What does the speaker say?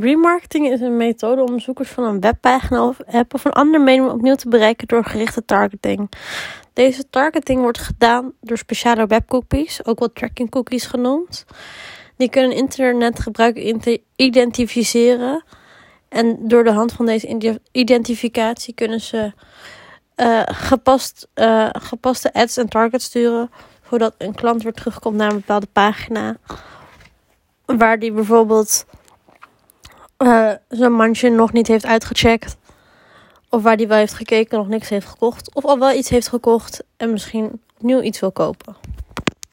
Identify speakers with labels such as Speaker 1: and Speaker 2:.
Speaker 1: Remarketing is een methode om bezoekers van een webpagina of app of een ander medium opnieuw te bereiken door gerichte targeting. Deze targeting wordt gedaan door speciale webcookies, ook wel tracking cookies genoemd. Die kunnen internetgebruiker identificeren. En door de hand van deze identificatie kunnen ze uh, gepast, uh, gepaste ads en targets sturen. Zodat een klant weer terugkomt naar een bepaalde pagina. Waar die bijvoorbeeld uh, zijn mandje nog niet heeft uitgecheckt. Of waar die wel heeft gekeken en nog niks heeft gekocht. Of al wel iets heeft gekocht en misschien opnieuw iets wil kopen.